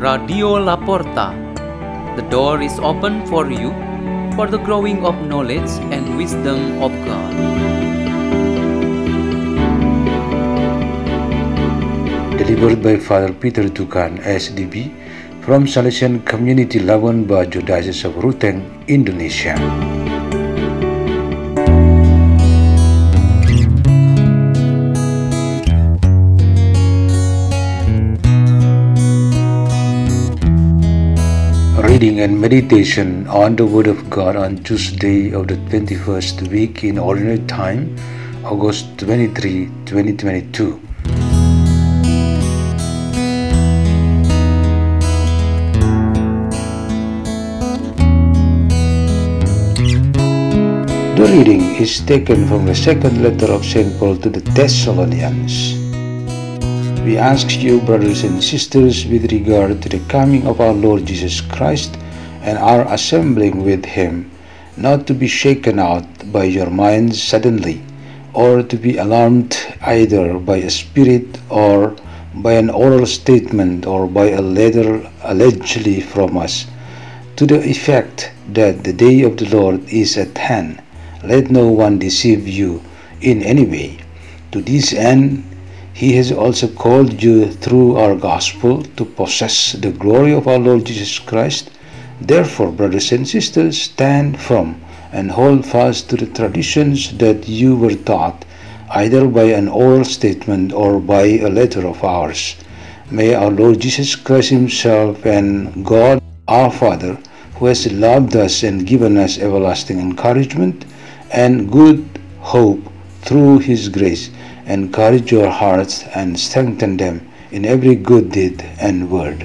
Radio La Porta. The door is open for you for the growing of knowledge and wisdom of God. Delivered by Father Peter Tukan, SDB, from Salesian Community Labuan Bajo, Diocese of Ruteng, Indonesia. Reading and meditation on the Word of God on Tuesday of the 21st week in Ordinary Time, August 23, 2022. The reading is taken from the second letter of St. Paul to the Thessalonians. We ask you, brothers and sisters, with regard to the coming of our Lord Jesus Christ and our assembling with Him, not to be shaken out by your minds suddenly, or to be alarmed either by a spirit or by an oral statement or by a letter allegedly from us, to the effect that the day of the Lord is at hand. Let no one deceive you in any way. To this end, he has also called you through our gospel to possess the glory of our Lord Jesus Christ. Therefore, brothers and sisters, stand firm and hold fast to the traditions that you were taught, either by an oral statement or by a letter of ours. May our Lord Jesus Christ Himself and God our Father, who has loved us and given us everlasting encouragement and good hope through His grace, encourage your hearts and strengthen them in every good deed and word.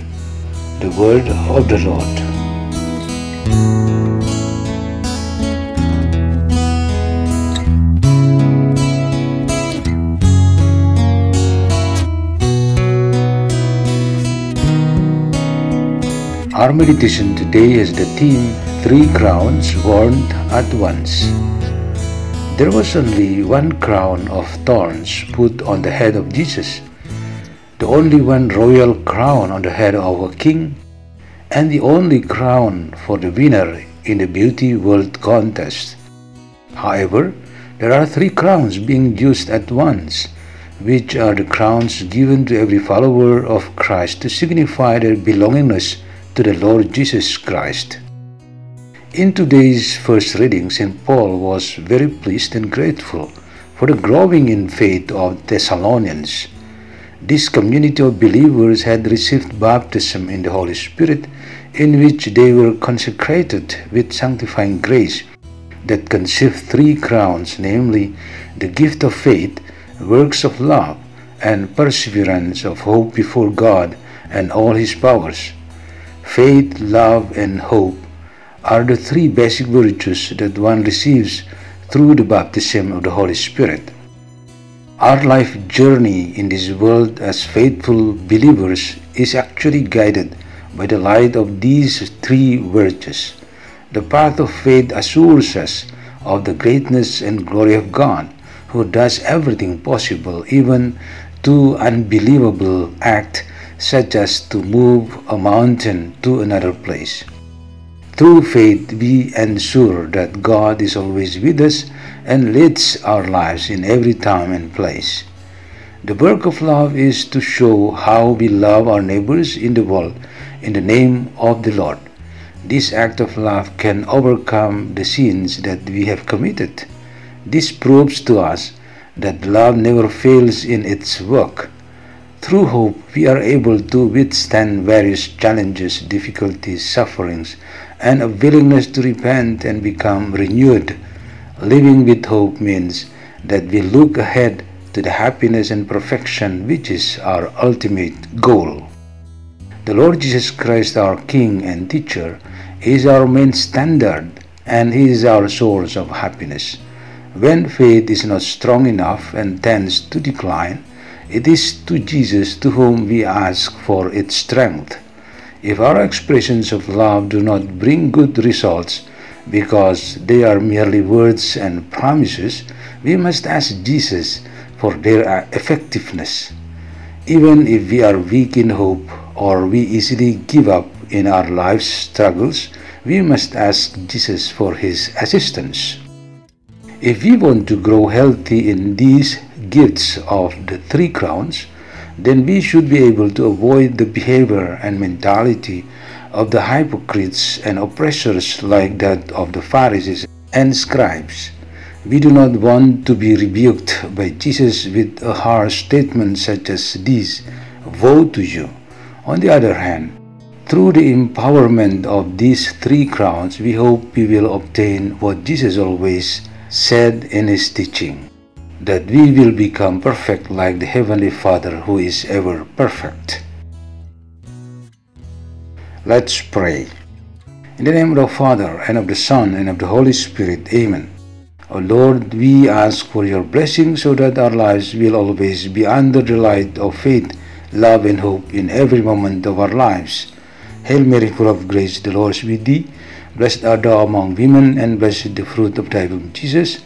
The word of the Lord. Our meditation today is the theme Three Crowns Worn at Once. There was only one crown of thorns put on the head of Jesus, the only one royal crown on the head of a king, and the only crown for the winner in the Beauty World Contest. However, there are three crowns being used at once, which are the crowns given to every follower of Christ to signify their belongingness to the Lord Jesus Christ. In today's first reading, St. Paul was very pleased and grateful for the growing in faith of Thessalonians. This community of believers had received baptism in the Holy Spirit, in which they were consecrated with sanctifying grace that conceived three crowns, namely the gift of faith, works of love, and perseverance of hope before God and all His powers. Faith, love, and hope are the three basic virtues that one receives through the baptism of the Holy Spirit. Our life journey in this world as faithful believers is actually guided by the light of these three virtues. The path of faith assures us of the greatness and glory of God, who does everything possible, even to unbelievable act such as to move a mountain to another place. Through faith, we ensure that God is always with us and leads our lives in every time and place. The work of love is to show how we love our neighbors in the world in the name of the Lord. This act of love can overcome the sins that we have committed. This proves to us that love never fails in its work. Through hope, we are able to withstand various challenges, difficulties, sufferings, and a willingness to repent and become renewed. Living with hope means that we look ahead to the happiness and perfection which is our ultimate goal. The Lord Jesus Christ, our King and Teacher, is our main standard and He is our source of happiness. When faith is not strong enough and tends to decline, it is to Jesus to whom we ask for its strength. If our expressions of love do not bring good results because they are merely words and promises, we must ask Jesus for their uh, effectiveness. Even if we are weak in hope or we easily give up in our life's struggles, we must ask Jesus for his assistance. If we want to grow healthy in these gifts of the three crowns, then we should be able to avoid the behavior and mentality of the hypocrites and oppressors like that of the Pharisees and scribes. We do not want to be rebuked by Jesus with a harsh statement such as this Woe to you! On the other hand, through the empowerment of these three crowns, we hope we will obtain what Jesus always said in his teaching that we will become perfect like the Heavenly Father who is ever perfect. Let's pray. In the name of the Father, and of the Son, and of the Holy Spirit, Amen. O Lord, we ask for your blessing so that our lives will always be under the light of faith, love, and hope in every moment of our lives. Hail Mary, full of grace, the Lord is with thee. Blessed art thou among women, and blessed the fruit of thy womb, Jesus.